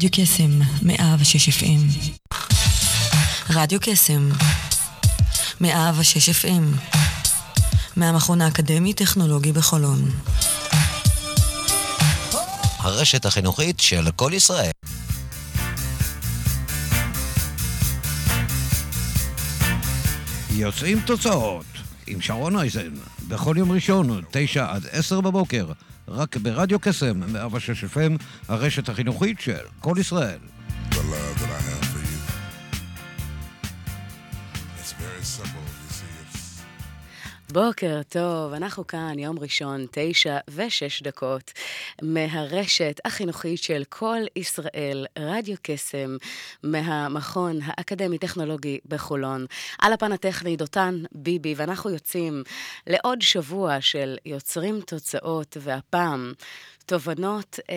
רדיו קסם, מאה ושש אפים. רדיו קסם, מאה ושש אפים. מהמכון האקדמי-טכנולוגי בחולון. הרשת החינוכית של כל ישראל. יוצאים תוצאות עם שרון אייזן, בכל יום ראשון, תשע עד עשר בבוקר, רק ברדיו קסם, 106 FM, הרשת החינוכית של כל ישראל. the love that I בוקר טוב, אנחנו כאן, יום ראשון, תשע ושש דקות, מהרשת החינוכית של כל ישראל, רדיו קסם, מהמכון האקדמי-טכנולוגי בחולון. על הפן הטכני, דותן ביבי, ואנחנו יוצאים לעוד שבוע של יוצרים תוצאות, והפעם... תובנות אה,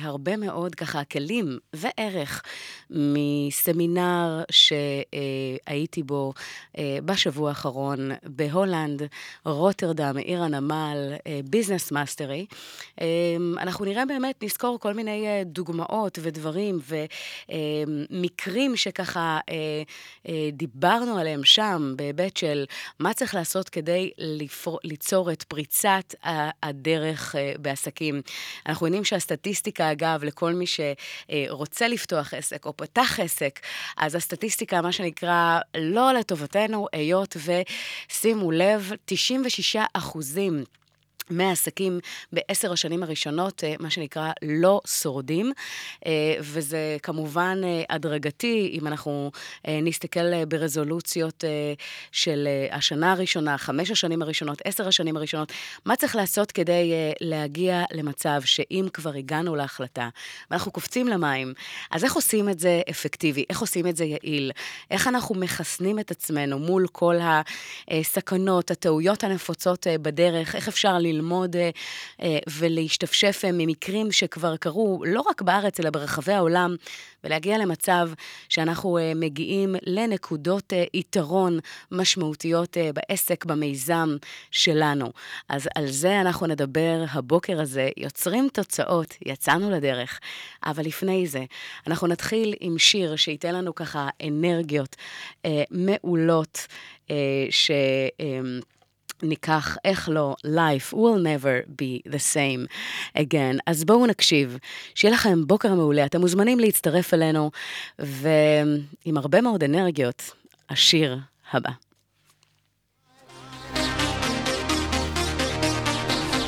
והרבה מאוד ככה כלים וערך מסמינר שהייתי בו אה, בשבוע האחרון בהולנד, רוטרדם, עיר הנמל, אה, Business Mastery. אה, אנחנו נראה באמת, נזכור כל מיני אה, דוגמאות ודברים ומקרים שככה אה, אה, דיברנו עליהם שם, בהיבט של מה צריך לעשות כדי לפר... ליצור את פריצת הדרך אה, בעסקים. אנחנו יודעים שהסטטיסטיקה, אגב, לכל מי שרוצה לפתוח עסק או פתח עסק, אז הסטטיסטיקה, מה שנקרא, לא לטובתנו, היות ושימו לב, 96 אחוזים. מהעסקים בעשר השנים הראשונות, אה, מה שנקרא, לא שורדים, אה, וזה כמובן אה, הדרגתי, אם אנחנו נסתכל ברזולוציות של השנה הראשונה, חמש השנים הראשונות, עשר השנים הראשונות, מה צריך לעשות כדי להגיע למצב שאם כבר הגענו להחלטה, ואנחנו קופצים למים, אז איך עושים את זה אפקטיבי? איך עושים את זה יעיל? איך אנחנו מחסנים את עצמנו מול כל הסכנות, הטעויות הנפוצות בדרך? איך אפשר ללמוד אה, אה, ולהשתפשף אה, ממקרים שכבר קרו, לא רק בארץ, אלא ברחבי העולם, ולהגיע למצב שאנחנו מגיעים לנקודות יתרון משמעותיות בעסק, במיזם שלנו. אז על זה אנחנו נדבר הבוקר הזה. יוצרים תוצאות, יצאנו לדרך. אבל לפני זה, אנחנו נתחיל עם שיר שייתן לנו ככה אנרגיות אה, מעולות, אה, ש... אה, ניקח, איך לא, life will never be the same again. אז בואו נקשיב, שיהיה לכם בוקר מעולה, אתם מוזמנים להצטרף אלינו, ועם הרבה מאוד אנרגיות, השיר הבא.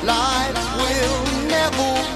Life will never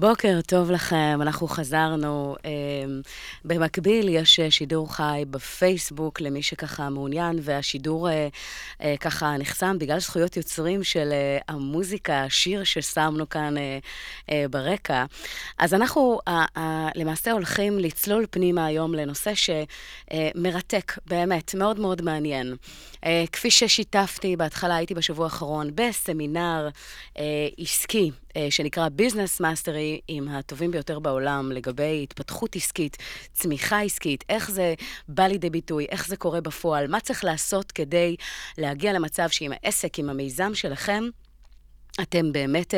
בוקר טוב לכם, אנחנו חזרנו. אה, במקביל יש אה, שידור חי בפייסבוק למי שככה מעוניין, והשידור אה, ככה נחסם בגלל זכויות יוצרים של המוזיקה, השיר ששמנו כאן ברקע. אז אנחנו למעשה הולכים לצלול פנימה היום לנושא שמרתק, באמת, מאוד מאוד מעניין. כפי ששיתפתי בהתחלה, הייתי בשבוע האחרון בסמינר עסקי. אה, שנקרא Business Mastery, עם הטובים ביותר בעולם לגבי התפתחות עסקית, צמיחה עסקית, איך זה בא לידי ביטוי, איך זה קורה בפועל, מה צריך לעשות כדי להגיע למצב שעם העסק, עם המיזם שלכם, אתם באמת uh,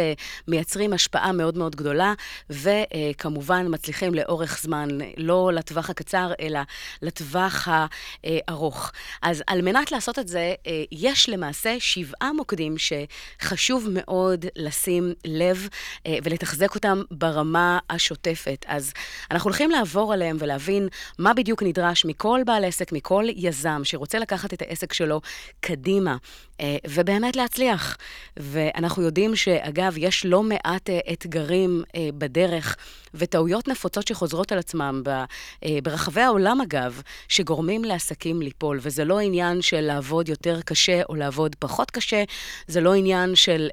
מייצרים השפעה מאוד מאוד גדולה, וכמובן uh, מצליחים לאורך זמן, לא לטווח הקצר, אלא לטווח הארוך. אז על מנת לעשות את זה, uh, יש למעשה שבעה מוקדים שחשוב מאוד לשים לב uh, ולתחזק אותם ברמה השוטפת. אז אנחנו הולכים לעבור עליהם ולהבין מה בדיוק נדרש מכל בעל עסק, מכל יזם שרוצה לקחת את העסק שלו קדימה, ובאמת להצליח. ואנחנו יודעים שאגב, יש לא מעט uh, אתגרים uh, בדרך וטעויות נפוצות שחוזרות על עצמם ברחבי העולם, אגב, שגורמים לעסקים ליפול. וזה לא עניין של לעבוד יותר קשה או לעבוד פחות קשה, זה לא עניין של...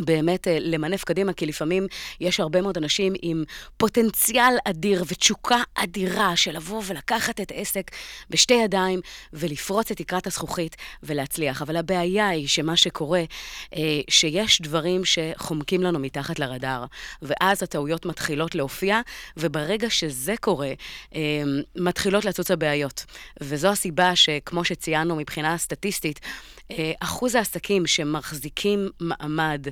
באמת אה, למנף קדימה, כי לפעמים יש הרבה מאוד אנשים עם פוטנציאל אדיר ותשוקה אדירה של לבוא ולקחת את העסק בשתי ידיים ולפרוץ את תקרת הזכוכית ולהצליח. אבל הבעיה היא שמה שקורה, אה, שיש דברים שחומקים לנו מתחת לרדאר, ואז הטעויות מתחילות להופיע, וברגע שזה קורה, אה, מתחילות לצוץ הבעיות. וזו הסיבה שכמו שציינו מבחינה סטטיסטית, אחוז העסקים שמחזיקים מעמד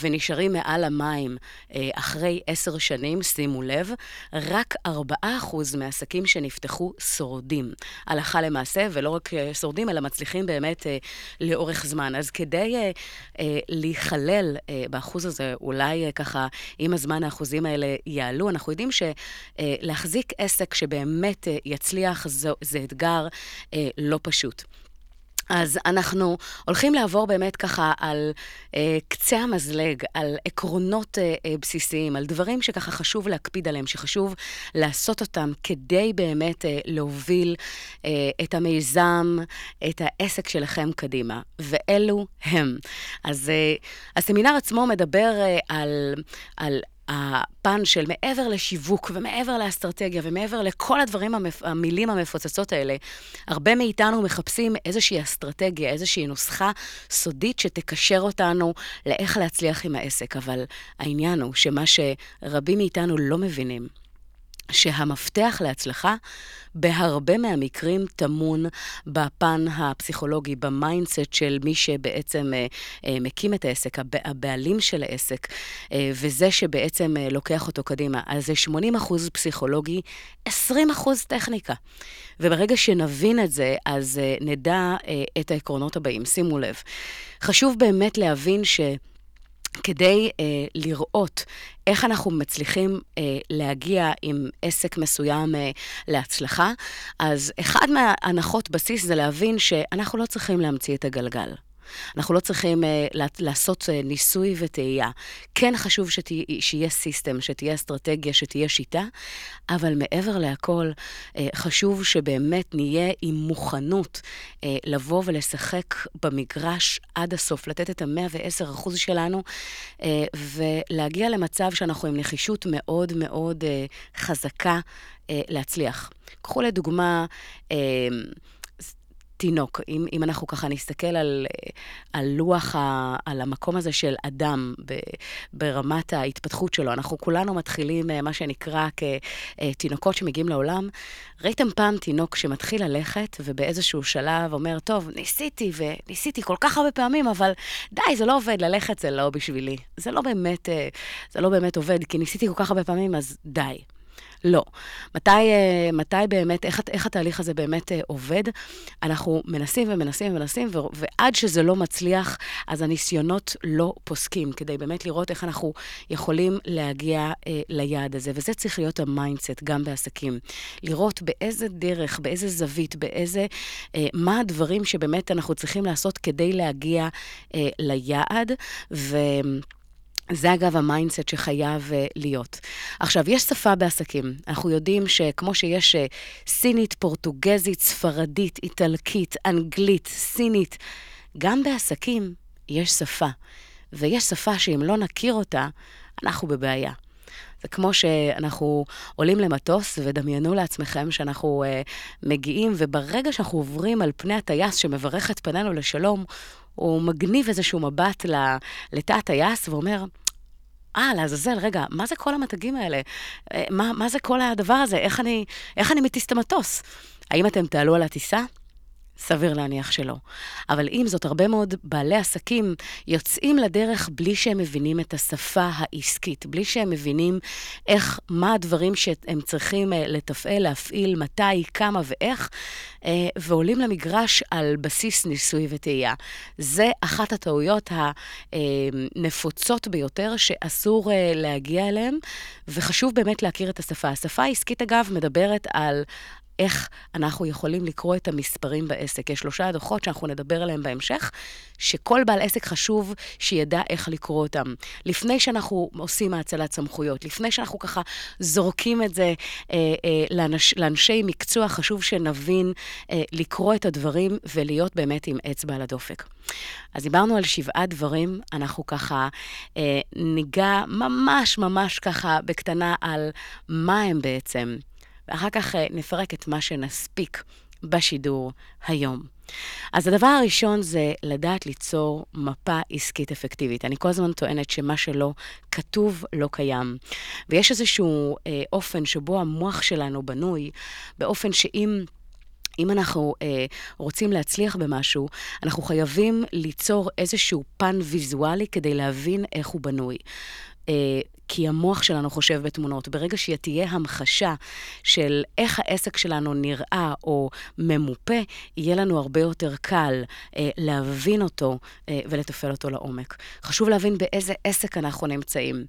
ונשארים מעל המים אה, אחרי עשר שנים, שימו לב, רק ארבעה אחוז מהעסקים שנפתחו שורדים הלכה למעשה, ולא רק אה, שורדים, אלא מצליחים באמת לאורך זמן. אז כדי להיכלל באחוז הזה, אולי ככה, עם הזמן האחוזים האלה יעלו, אנחנו יודעים שלהחזיק עסק שבאמת יצליח זה אתגר לא פשוט. אז אנחנו הולכים לעבור באמת ככה על אה, קצה המזלג, על עקרונות אה, אה, בסיסיים, על דברים שככה חשוב להקפיד עליהם, שחשוב לעשות אותם כדי באמת אה, להוביל אה, את המיזם, את העסק שלכם קדימה. ואלו הם. אז אה, הסמינר עצמו מדבר אה, על, על הפן של מעבר לשיווק ומעבר לאסטרטגיה ומעבר לכל הדברים, המפ... המילים המפוצצות האלה, הרבה מאיתנו מחפשים איזושהי אסטרטגיה, איזושהי נוסחה סודית שתקשר אותנו לאיך להצליח עם העסק. אבל העניין הוא שמה שרבים מאיתנו לא מבינים, שהמפתח להצלחה בהרבה מהמקרים טמון בפן הפסיכולוגי, ב mindset של מי שבעצם אה, אה, מקים את העסק, הבעלים של העסק, אה, וזה שבעצם לוקח אותו קדימה. אז זה 80 אחוז פסיכולוגי, 20 אחוז טכניקה. וברגע שנבין את זה, אז נדע את העקרונות הבאים. שימו לב. חשוב באמת להבין ש... כדי אה, לראות איך אנחנו מצליחים אה, להגיע עם עסק מסוים אה, להצלחה, אז אחד מההנחות בסיס זה להבין שאנחנו לא צריכים להמציא את הגלגל. אנחנו לא צריכים uh, לעשות uh, ניסוי וטעייה. כן חשוב שתה, שיהיה סיסטם, שתהיה אסטרטגיה, שתהיה שיטה, אבל מעבר להכל, uh, חשוב שבאמת נהיה עם מוכנות uh, לבוא ולשחק במגרש עד הסוף, לתת את ה-110% שלנו, uh, ולהגיע למצב שאנחנו עם נחישות מאוד מאוד uh, חזקה uh, להצליח. קחו לדוגמה, uh, תינוק. אם, אם אנחנו ככה נסתכל על, על לוח, ה, על המקום הזה של אדם ב, ברמת ההתפתחות שלו, אנחנו כולנו מתחילים אה, מה שנקרא כתינוקות שמגיעים לעולם. ראיתם פעם תינוק שמתחיל ללכת ובאיזשהו שלב אומר, טוב, ניסיתי וניסיתי כל כך הרבה פעמים, אבל די, זה לא עובד, ללכת זה לא בשבילי. זה לא באמת, אה, זה לא באמת עובד, כי ניסיתי כל כך הרבה פעמים, אז די. לא. מתי, אה, מתי באמת, איך, איך התהליך הזה באמת אה, עובד? אנחנו מנסים ומנסים ומנסים, ועד שזה לא מצליח, אז הניסיונות לא פוסקים, כדי באמת לראות איך אנחנו יכולים להגיע אה, ליעד הזה. וזה צריך להיות ה mindset גם בעסקים. לראות באיזה דרך, באיזה זווית, באיזה, אה, מה הדברים שבאמת אנחנו צריכים לעשות כדי להגיע אה, ליעד, ו... זה אגב ה mindset שחייב אה, להיות. עכשיו, יש שפה בעסקים. אנחנו יודעים שכמו שיש אה, סינית, פורטוגזית, ספרדית, איטלקית, אנגלית, סינית, גם בעסקים יש שפה. ויש שפה שאם לא נכיר אותה, אנחנו בבעיה. זה כמו שאנחנו עולים למטוס, ודמיינו לעצמכם שאנחנו uh, מגיעים, וברגע שאנחנו עוברים על פני הטייס שמברך את פנינו לשלום, הוא מגניב איזשהו מבט לתא הטייס ואומר, אה, לעזאזל, רגע, מה זה כל המתגים האלה? אה, מה, מה זה כל הדבר הזה? איך אני, איך אני מטיס את המטוס? האם אתם תעלו על הטיסה? סביר להניח שלא. אבל עם זאת, הרבה מאוד בעלי עסקים יוצאים לדרך בלי שהם מבינים את השפה העסקית, בלי שהם מבינים איך, מה הדברים שהם צריכים אה, לתפעל, להפעיל, מתי, כמה ואיך, אה, ועולים למגרש על בסיס ניסוי וטעייה. זה אחת הטעויות הנפוצות ביותר שאסור אה, להגיע אליהן, וחשוב באמת להכיר את השפה. השפה העסקית, אגב, מדברת על איך אנחנו יכולים לקרוא את המספרים בעסק. יש שלושה דוחות שאנחנו נדבר עליהם בהמשך, שכל בעל עסק חשוב שידע איך לקרוא אותם. לפני שאנחנו עושים האצלת סמכויות, לפני שאנחנו ככה זורקים את זה אה, אה, לאנש, לאנשי מקצוע, חשוב שנבין אה, לקרוא את הדברים ולהיות באמת עם אצבע על הדופק. אז דיברנו על שבעה דברים, אנחנו ככה אה, ניגע ממש ממש ככה בקטנה על מה הם בעצם. ואחר כך אה, נפרק את מה שנספיק בשידור היום. אז הדבר הראשון זה לדעת ליצור מפה עסקית אפקטיבית. אני כל הזמן טוענת שמה שלא כתוב לא קיים. ויש איזשהו אה, אופן שבו המוח שלנו בנוי, באופן שאם... אם אנחנו אה, רוצים להצליח במשהו, אנחנו חייבים ליצור איזשהו פן ויזואלי כדי להבין איך הוא בנוי. אה, כי המוח שלנו חושב בתמונות. ברגע שתהיה המחשה של איך העסק שלנו נראה או ממופה, יהיה לנו הרבה יותר קל אה, להבין אותו אה, ולתפעל אותו לעומק. חשוב להבין באיזה עסק אנחנו נמצאים.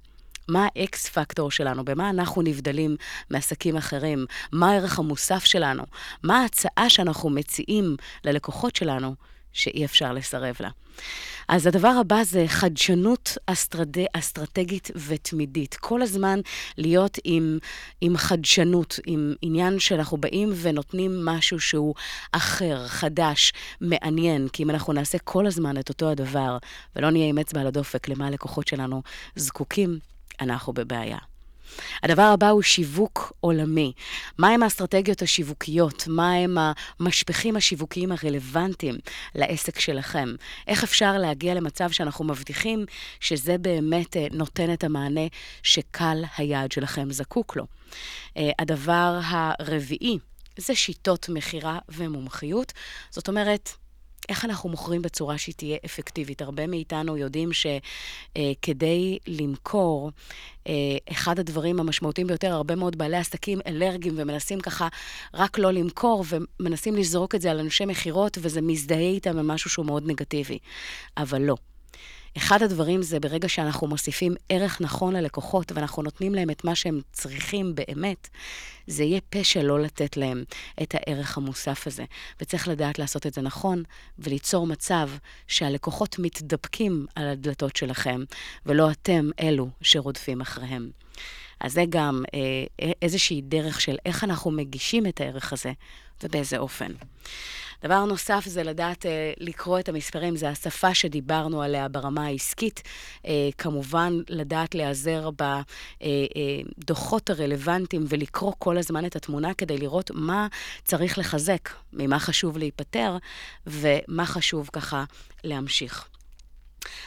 מה האקס פקטור שלנו? במה אנחנו נבדלים מעסקים אחרים? מה הערך המוסף שלנו? מה ההצעה שאנחנו מציעים ללקוחות שלנו שאי אפשר לסרב לה? אז הדבר הבא זה חדשנות אסטרד... אסטרטגית ותמידית. כל הזמן להיות עם, עם חדשנות, עם עניין שאנחנו באים ונותנים משהו שהוא אחר, חדש, מעניין. כי אם אנחנו נעשה כל הזמן את אותו הדבר, ולא נהיה עם אצבע על הדופק למה הלקוחות שלנו זקוקים, אנחנו בבעיה. הדבר הבא הוא שיווק עולמי. מהם האסטרטגיות השיווקיות? מהם המשפחים השיווקיים הרלוונטיים לעסק שלכם? איך אפשר להגיע למצב שאנחנו מבטיחים שזה באמת אה, נותן את המענה שקל היעד שלכם זקוק לו? אה, הדבר הרביעי זה שיטות מכירה ומומחיות. זאת אומרת, איך אנחנו מוכרים בצורה שהיא תהיה אפקטיבית. הרבה מאיתנו יודעים שכדי uh, למכור, uh, אחד הדברים המשמעותיים ביותר, הרבה מאוד בעלי עסקים אלרגיים ומנסים ככה רק לא למכור, ומנסים לזרוק את זה על אנשי מכירות, וזה מזדהה איתם במשהו שהוא מאוד נגטיבי. אבל לא. אחד הדברים זה ברגע שאנחנו מוסיפים ערך נכון ללקוחות ואנחנו נותנים להם את מה שהם צריכים באמת, זה יהיה פשע לא לתת להם את הערך המוסף הזה. וצריך לדעת לעשות את זה נכון וליצור מצב שהלקוחות מתדפקים על הדלתות שלכם, ולא אתם אלו שרודפים אחריהם. אז זה גם אה, איזושהי דרך של איך אנחנו מגישים את הערך הזה ובאיזה אופן. דבר נוסף זה לדעת אה, לקרוא את המספרים, זה השפה שדיברנו עליה ברמה העסקית. אה, כמובן, לדעת להיעזר בדוחות אה, הרלוונטיים ולקרוא כל הזמן את התמונה כדי לראות מה צריך לחזק, ממה חשוב להיפטר ומה חשוב ככה להמשיך.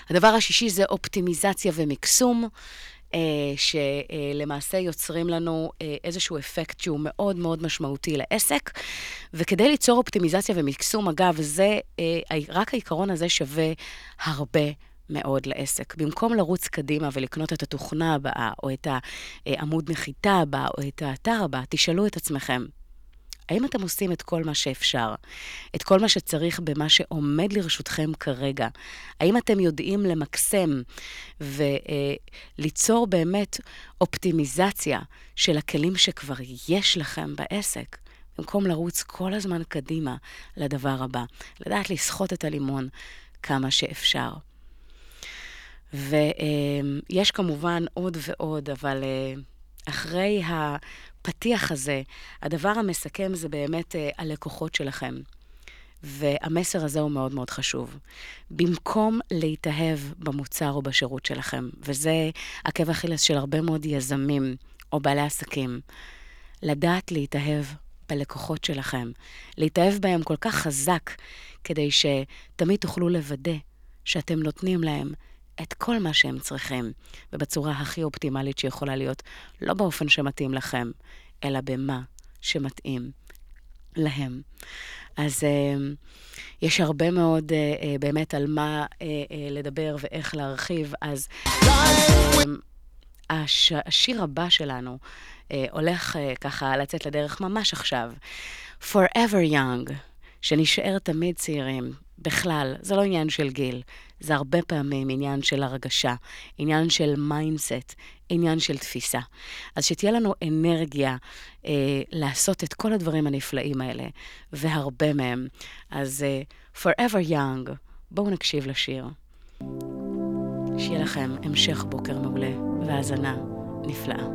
הדבר השישי זה אופטימיזציה ומקסום. אה, שלמעשה יוצרים לנו אה, איזשהו אפקט שהוא מאוד מאוד משמעותי לעסק. וכדי ליצור אופטימיזציה ומקסום, אגב, זה, אה, רק העיקרון הזה שווה הרבה מאוד לעסק. במקום לרוץ קדימה ולקנות את התוכנה הבאה, או את העמוד נחיתה הבא, או את האתר הבא, תשאלו את עצמכם, האם אתם עושים את כל מה שאפשר? את כל מה שצריך במה שעומד לרשותכם כרגע? האם אתם יודעים למקסם וליצור באמת אופטימיזציה של הכלים שכבר יש לכם בעסק? במקום לרוץ כל הזמן קדימה לדבר הבא, לדעת לסחוט את הלימון כמה שאפשר. ויש כמובן עוד ועוד, אבל אה, אחרי הפתיח הזה, הדבר המסכם זה באמת אה, הלקוחות שלכם. והמסר הזה הוא מאוד מאוד חשוב. במקום להתאהב במוצר או בשירות שלכם, וזה עקב אכילס של הרבה מאוד יזמים או בעלי עסקים, לדעת להתאהב בלקוחות שלכם, להתאהב בהם כל כך חזק, כדי שתמיד תוכלו לוודא שאתם נותנים להם את כל מה שהם צריכים, ובצורה הכי אופטימלית שיכולה להיות, לא באופן שמתאים לכם, אלא במה שמתאים להם. אז uh, יש הרבה מאוד uh, uh, באמת על מה uh, uh, לדבר ואיך להרחיב, אז uh, הש, השיר הבא שלנו uh, הולך uh, ככה לצאת לדרך ממש עכשיו. Forever Young, שנשאר תמיד צעירים. בכלל, זה לא עניין של גיל, זה הרבה פעמים עניין של הרגשה, עניין של mindset, עניין של תפיסה. אז שתהיה לנו אנרגיה אה, לעשות את כל הדברים הנפלאים האלה, והרבה מהם. אז אה, Forever Young, בואו נקשיב לשיר. שיהיה לכם המשך בוקר מעולה והאזנה נפלאה.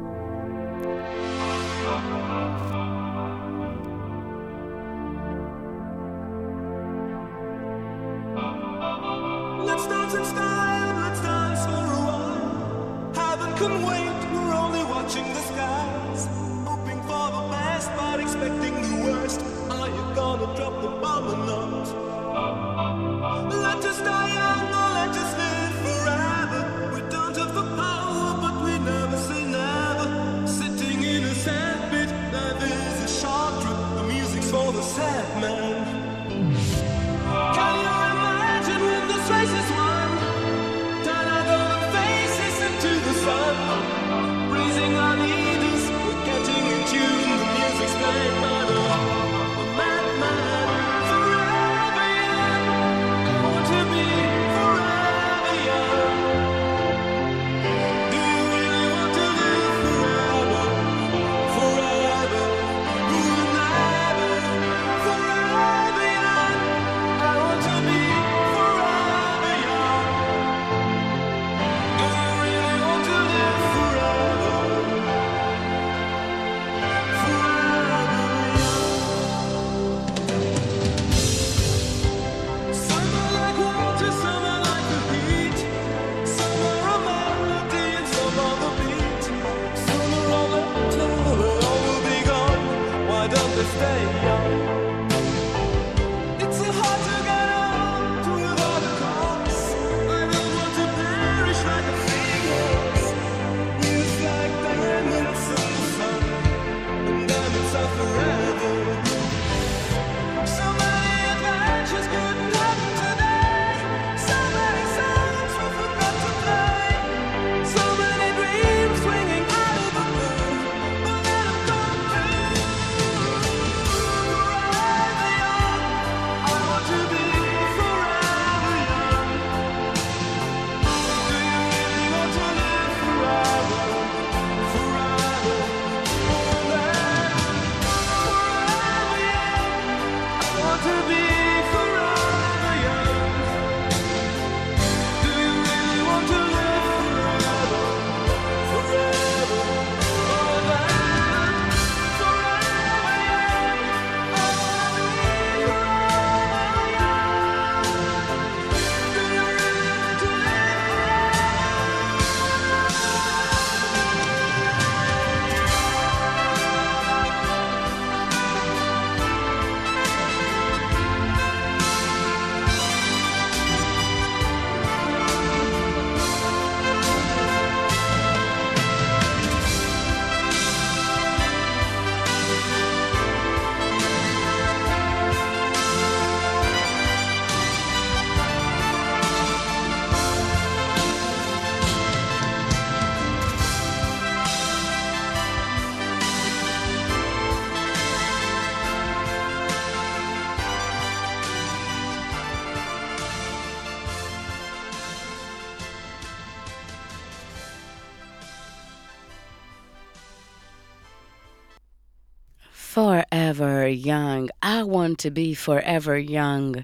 Forever young, I want to be forever young.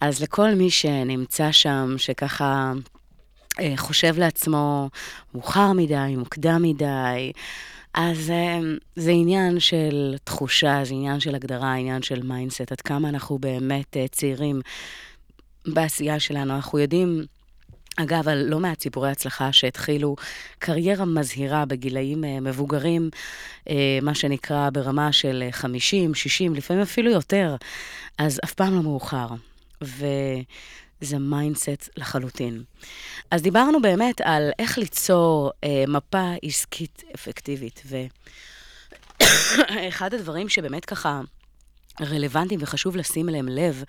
אז לכל מי שנמצא שם, שככה אה, חושב לעצמו, מאוחר מדי, מוקדם מדי. אז אה, זה עניין של תחושה, זה עניין של הגדרה, עניין של mindset, עד כמה אנחנו באמת אה, צעירים בעשייה שלנו. אנחנו יודעים, אגב, על לא מעט סיפורי הצלחה שהתחילו קריירה מזהירה בגילאים אה, מבוגרים, אה, מה שנקרא ברמה של אה, 50, 60, לפעמים אפילו יותר, אז אף פעם לא מאוחר. וזה mindset לחלוטין. אז דיברנו באמת על איך ליצור אה, מפה עסקית אפקטיבית, ואחד הדברים שבאמת ככה רלוונטיים וחשוב לשים אליהם לב,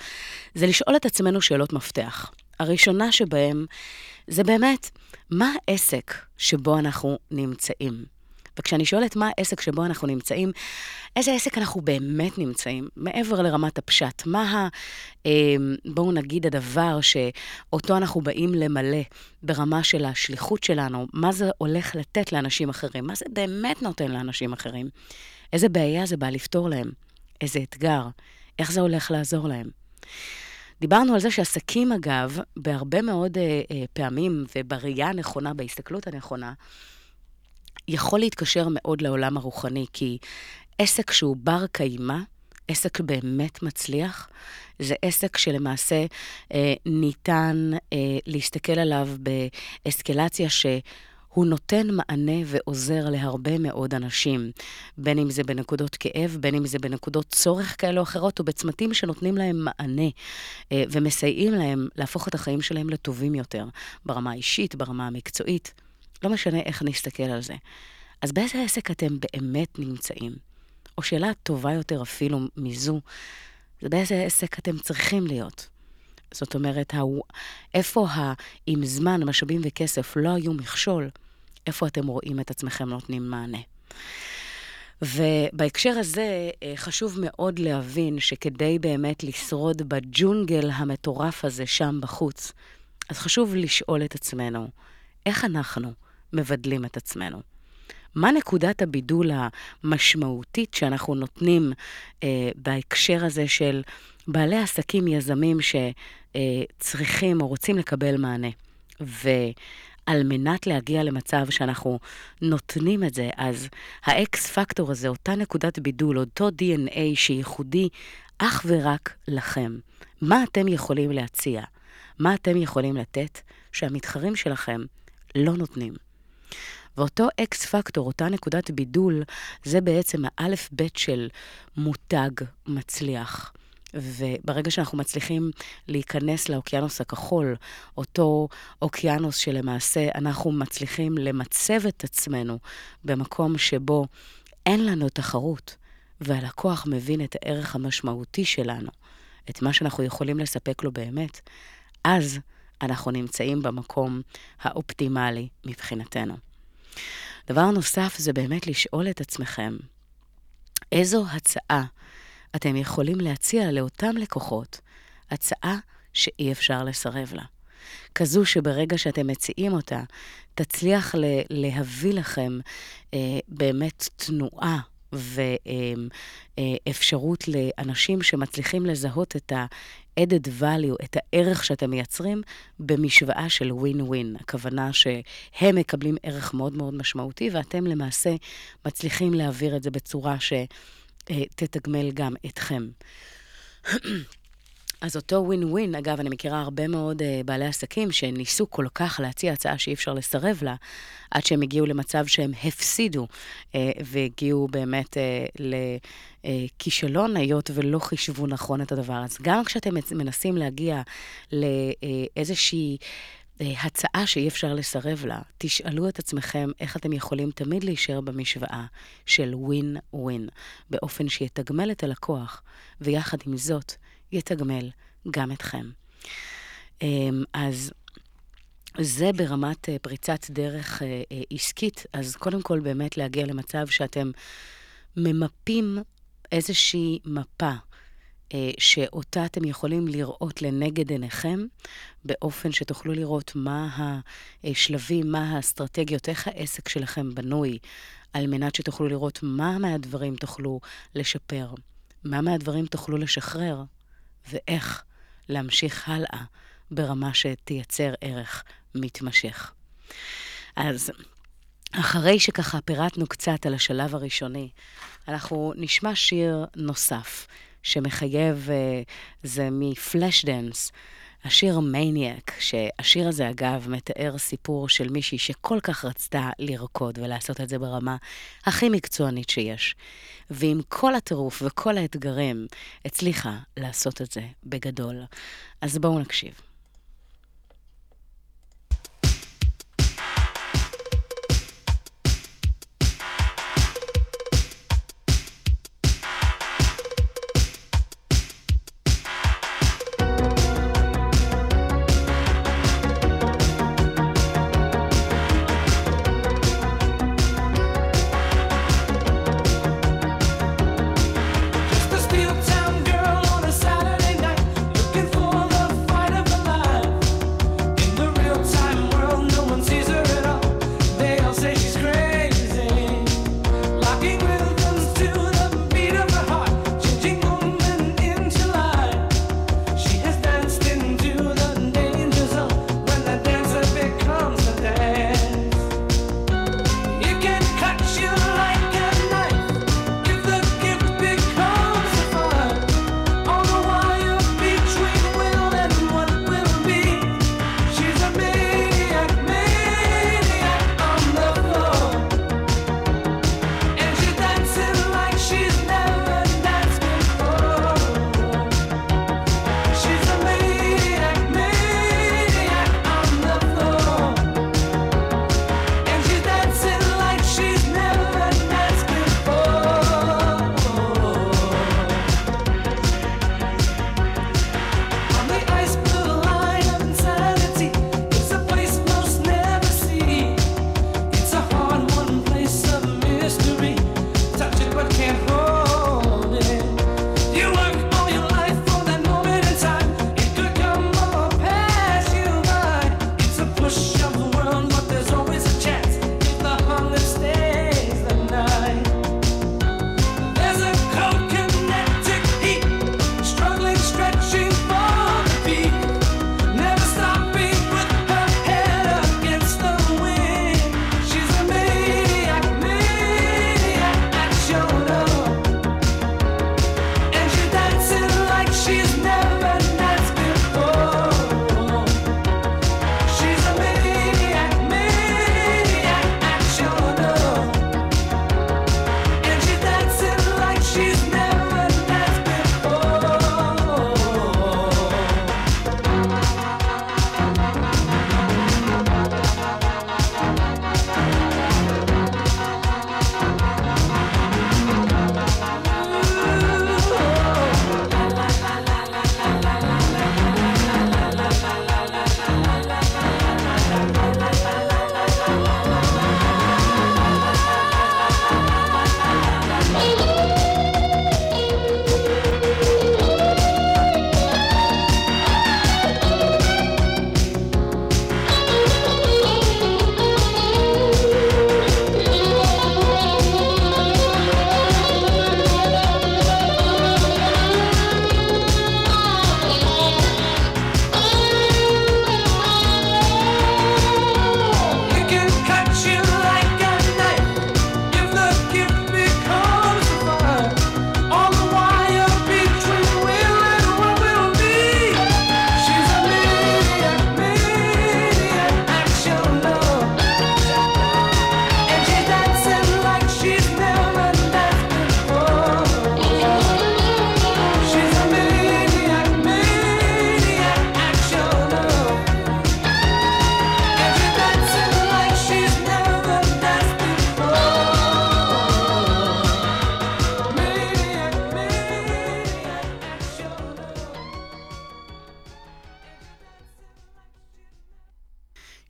זה לשאול את עצמנו שאלות מפתח. הראשונה שבהם זה באמת, מה העסק שבו אנחנו נמצאים? וכשאני שואלת מה העסק שבו אנחנו נמצאים, איזה עסק אנחנו באמת נמצאים, מעבר לרמת הפשט, מה ה... אה, בואו נגיד הדבר שאותו אנחנו באים למלא ברמה של השליחות שלנו, מה זה הולך לתת לאנשים אחרים, מה זה באמת נותן לאנשים אחרים, איזה בעיה זה בא לפתור להם, איזה אתגר, איך זה הולך לעזור להם. דיברנו על זה שעסקים, אגב, בהרבה מאוד אה, אה, פעמים, ובראייה הנכונה, בהסתכלות הנכונה, יכול להתקשר מאוד לעולם הרוחני, כי עסק שהוא בר קיימא, עסק באמת מצליח, זה עסק שלמעשה אה, ניתן אה, להסתכל עליו באסקלציה שהוא נותן מענה ועוזר להרבה מאוד אנשים, בין אם זה בנקודות כאב, בין אם זה בנקודות צורך כאלה או אחרות, או בצמתים שנותנים להם מענה אה, ומסייעים להם להפוך את החיים שלהם לטובים יותר, ברמה האישית, ברמה המקצועית. לא משנה איך נסתכל על זה. אז באיזה עסק אתם באמת נמצאים? או שאלה טובה יותר אפילו מזו, זה באיזה עסק אתם צריכים להיות. זאת אומרת, איפה ה... אם זמן, משאבים וכסף לא היו מכשול, איפה אתם רואים את עצמכם נותנים מענה? ובהקשר הזה, אה, חשוב מאוד להבין שכדי באמת לשרוד בג'ונגל המטורף הזה שם בחוץ, אז חשוב לשאול את עצמנו, איך אנחנו מבדלים את עצמנו? מה נקודת הבידול המשמעותית שאנחנו נותנים אה, בהקשר הזה של בעלי עסקים, יזמים שצריכים או רוצים לקבל מענה? ועל מנת להגיע למצב שאנחנו נותנים את זה, אז האקס פקטור הזה, אותה נקודת בידול, אותו DNA שייחודי אך ורק לכם. מה אתם יכולים להציע? מה אתם יכולים לתת שהמתחרים שלכם לא נותנים? ואותו אקס פקטור, אותה נקודת בידול, זה בעצם האלף-בית של מותג מצליח. וברגע שאנחנו מצליחים להיכנס לאוקיינוס הכחול, אותו אוקיינוס שלמעשה אנחנו מצליחים למצב את עצמנו במקום שבו אין לנו תחרות, והלקוח מבין את הערך המשמעותי שלנו, את מה שאנחנו יכולים לספק לו באמת, אז אנחנו נמצאים במקום האופטימלי מבחינתנו. דבר נוסף זה באמת לשאול את עצמכם, איזו הצעה אתם יכולים להציע לאותם לקוחות, הצעה שאי אפשר לסרב לה. כזו שברגע שאתם מציעים אותה, תצליח להביא לכם אה, באמת תנועה ואפשרות לאנשים שמצליחים לזהות את ה-added value, את הערך שאתם מייצרים, במשוואה של ווין-ווין. הכוונה שהם מקבלים ערך מאוד מאוד משמעותי, ואתם למעשה מצליחים להעביר את זה בצורה שתתגמל גם אתכם. אז אותו ווין ווין, אגב, אני מכירה הרבה מאוד uh, בעלי עסקים שניסו כל כך להציע הצעה שאי אפשר לסרב לה, עד שהם הגיעו למצב שהם הפסידו, uh, והגיעו באמת uh, לכישלון, היות ולא חישבו נכון את הדבר. אז גם כשאתם מנסים להגיע לאיזושהי... הצעה שאי אפשר לסרב לה, תשאלו את עצמכם איך אתם יכולים תמיד להישאר במשוואה של ווין ווין, באופן שיתגמל את הלקוח, ויחד עם זאת, יתגמל גם אתכם. אמ, אז זה ברמת אה, פריצת דרך אה, אה, עסקית, אז קודם כל באמת להגיע למצב שאתם ממפים איזושהי מפה. אה, שאותה אתם יכולים לראות לנגד עיניכם, באופן שתוכלו לראות מה השלבים, מה האסטרטגיות, איך העסק שלכם בנוי, על מנת שתוכלו לראות מה מהדברים תוכלו לשפר, מה מהדברים תוכלו לשחרר, ואיך להמשיך הלאה ברמה שתייצר ערך מתמשך. אז אחרי שככה פירטנו קצת על השלב הראשוני, אנחנו נשמע שיר נוסף שמחייב, אה, זה מ Flashdance. השיר מניאק, שהשיר הזה אגב מתאר סיפור של מישהי שכל כך רצתה לרקוד ולעשות את זה ברמה הכי מקצוענית שיש. ועם כל הטירוף וכל האתגרים, הצליחה לעשות את זה בגדול. אז בואו נקשיב.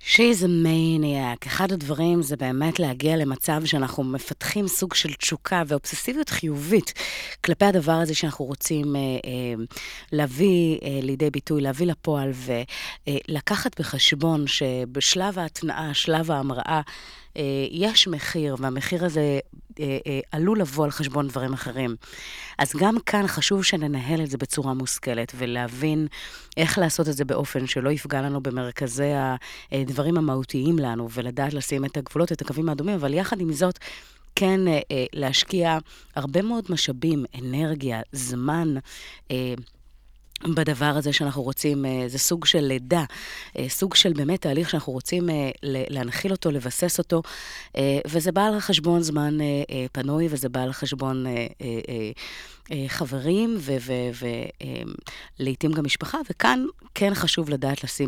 She's a maniac. אחד הדברים זה באמת להגיע למצב שאנחנו מפתחים סוג של תשוקה ואובססיביות חיובית כלפי הדבר הזה שאנחנו רוצים אה, אה, להביא אה, לידי ביטוי, להביא לפועל ולקחת אה, בחשבון שבשלב ההתנעה, שלב ההמראה, אה, יש מחיר, והמחיר הזה אה, אה, עלול לבוא על חשבון דברים אחרים. אז גם כאן חשוב שננהל את זה בצורה מושכלת, ולהבין איך לעשות את זה באופן שלא יפגע לנו במרכזי הדברים המהותיים לנו, ולדעת לשים את הגבולות, את הקווים האדומים, אבל יחד עם זאת, כן אה, אה, להשקיע הרבה מאוד משאבים, אנרגיה, זמן. בדבר הזה שאנחנו רוצים, אה, זה סוג של לידה, אה, סוג של באמת תהליך שאנחנו רוצים אה, להנחיל אותו, לבסס אותו, וזה בא על חשבון זמן פנוי, וזה בא על חשבון חברים, ולעיתים גם משפחה, וכאן כן חשוב לדעת לשים